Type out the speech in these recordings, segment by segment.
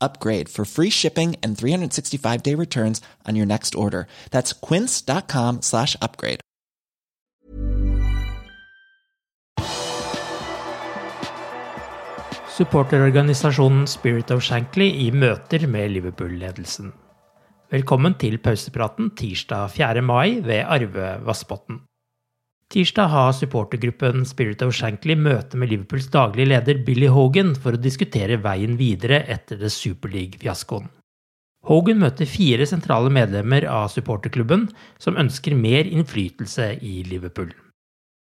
upgrade for free shipping and 365 day returns on your next order. That's quince.com slash upgrade. Supporterorganisasjonen Spirit of Shankly i møter med Liverpool-ledelsen. Velkommen til pausepraten tirsdag 4. mai ved Arve Vassbotn. Tirsdag har supportergruppen Spirit of Shankly møte med Liverpools daglige leder Billy Hogan for å diskutere veien videre etter det Superleague-fiaskoen. Hogan møter fire sentrale medlemmer av supporterklubben som ønsker mer innflytelse i Liverpool.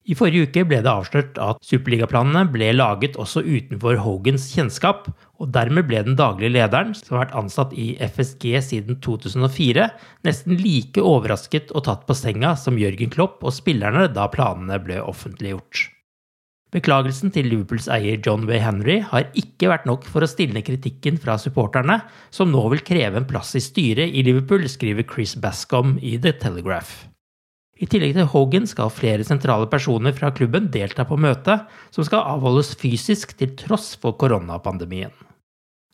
I forrige uke ble det avslørt at superligaplanene ble laget også utenfor Hogans kjennskap, og dermed ble den daglige lederen, som har vært ansatt i FSG siden 2004, nesten like overrasket og tatt på senga som Jørgen Klopp og spillerne da planene ble offentliggjort. Beklagelsen til Liverpools eier John Way Henry har ikke vært nok for å stilne kritikken fra supporterne, som nå vil kreve en plass i styret i Liverpool, skriver Chris Bascom i The Telegraph. I tillegg til Hogan skal flere sentrale personer fra klubben delta på møtet, som skal avholdes fysisk til tross for koronapandemien.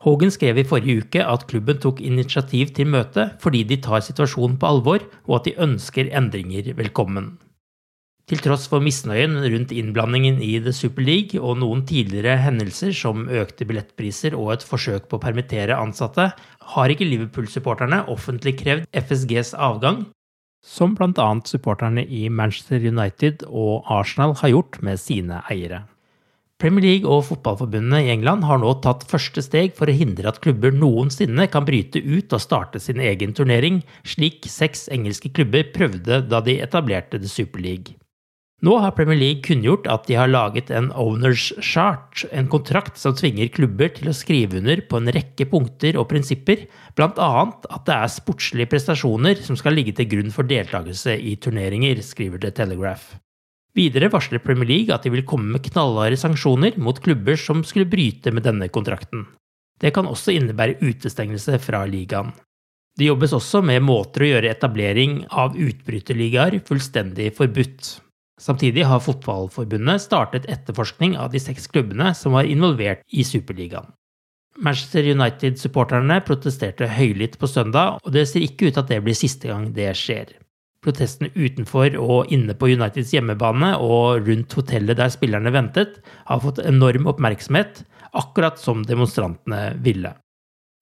Hogan skrev i forrige uke at klubben tok initiativ til møtet fordi de tar situasjonen på alvor, og at de ønsker endringer velkommen. Til tross for misnøyen rundt innblandingen i The Super League og noen tidligere hendelser som økte billettpriser og et forsøk på å permittere ansatte, har ikke Liverpool-supporterne offentlig krevd FSGs avgang, som bl.a. supporterne i Manchester United og Arsenal har gjort med sine eiere. Premier League og fotballforbundene i England har nå tatt første steg for å hindre at klubber noensinne kan bryte ut og starte sin egen turnering, slik seks engelske klubber prøvde da de etablerte The Super League. Nå har Premier League kunngjort at de har laget en Owners Chart, en kontrakt som tvinger klubber til å skrive under på en rekke punkter og prinsipper, bl.a. at det er sportslige prestasjoner som skal ligge til grunn for deltakelse i turneringer, skriver The Telegraph. Videre varsler Premier League at de vil komme med knallharde sanksjoner mot klubber som skulle bryte med denne kontrakten. Det kan også innebære utestengelse fra ligaen. Det jobbes også med måter å gjøre etablering av utbryterligaer fullstendig forbudt. Samtidig har Fotballforbundet startet etterforskning av de seks klubbene som var involvert i Superligaen. Manchester United-supporterne protesterte høylytt på søndag, og det ser ikke ut at det blir siste gang det skjer. Protestene utenfor og inne på Uniteds hjemmebane og rundt hotellet der spillerne ventet, har fått enorm oppmerksomhet, akkurat som demonstrantene ville.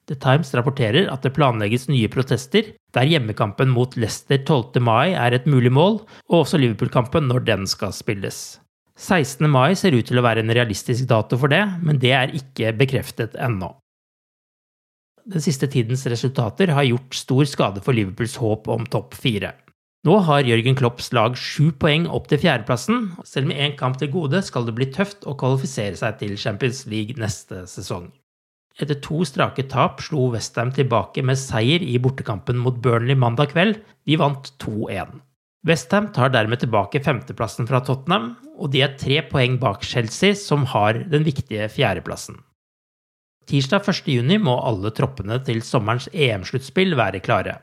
The Times rapporterer at det planlegges nye protester, der hjemmekampen mot Leicester 12. mai er et mulig mål, og også Liverpool-kampen når den skal spilles. 16. mai ser ut til å være en realistisk dato for det, men det er ikke bekreftet ennå. Den siste tidens resultater har gjort stor skade for Liverpools håp om topp fire. Nå har Jørgen Klopps lag sju poeng opp til fjerdeplassen. Selv med én kamp til gode skal det bli tøft å kvalifisere seg til Champions League neste sesong. Etter to strake tap slo Westham tilbake med seier i bortekampen mot Burnley mandag kveld. De vant 2-1. Westham tar dermed tilbake femteplassen fra Tottenham, og de er tre poeng bak Chelsea, som har den viktige fjerdeplassen. Tirsdag 1.6 må alle troppene til sommerens EM-sluttspill være klare.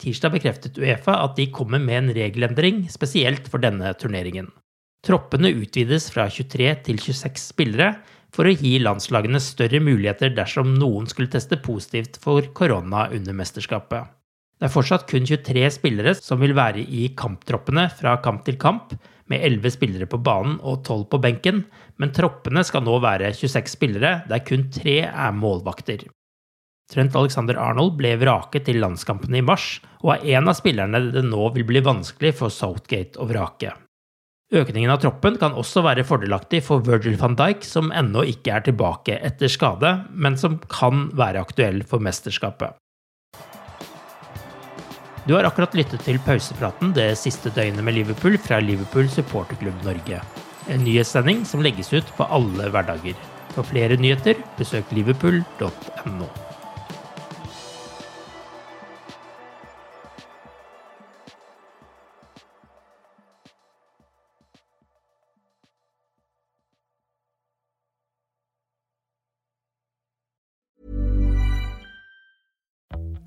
Tirsdag bekreftet Uefa at de kommer med en regelendring spesielt for denne turneringen. Troppene utvides fra 23 til 26 spillere for å gi landslagene større muligheter dersom noen skulle teste positivt for korona under mesterskapet. Det er fortsatt kun 23 spillere som vil være i kamptroppene fra kamp til kamp, med 11 spillere på banen og 12 på benken, men troppene skal nå være 26 spillere, der kun tre er målvakter. Trent Alexander Arnold ble vraket til landskampene i mars, og er en av spillerne det nå vil bli vanskelig for Southgate å vrake. Økningen av troppen kan også være fordelaktig for Virgil van Dijk, som ennå ikke er tilbake etter skade, men som kan være aktuell for mesterskapet. Du har akkurat lyttet til pausepraten det siste døgnet med Liverpool fra Liverpool supporterklubb Norge. En nyhetssending som legges ut på alle hverdager. For flere nyheter, besøk liverpool.no.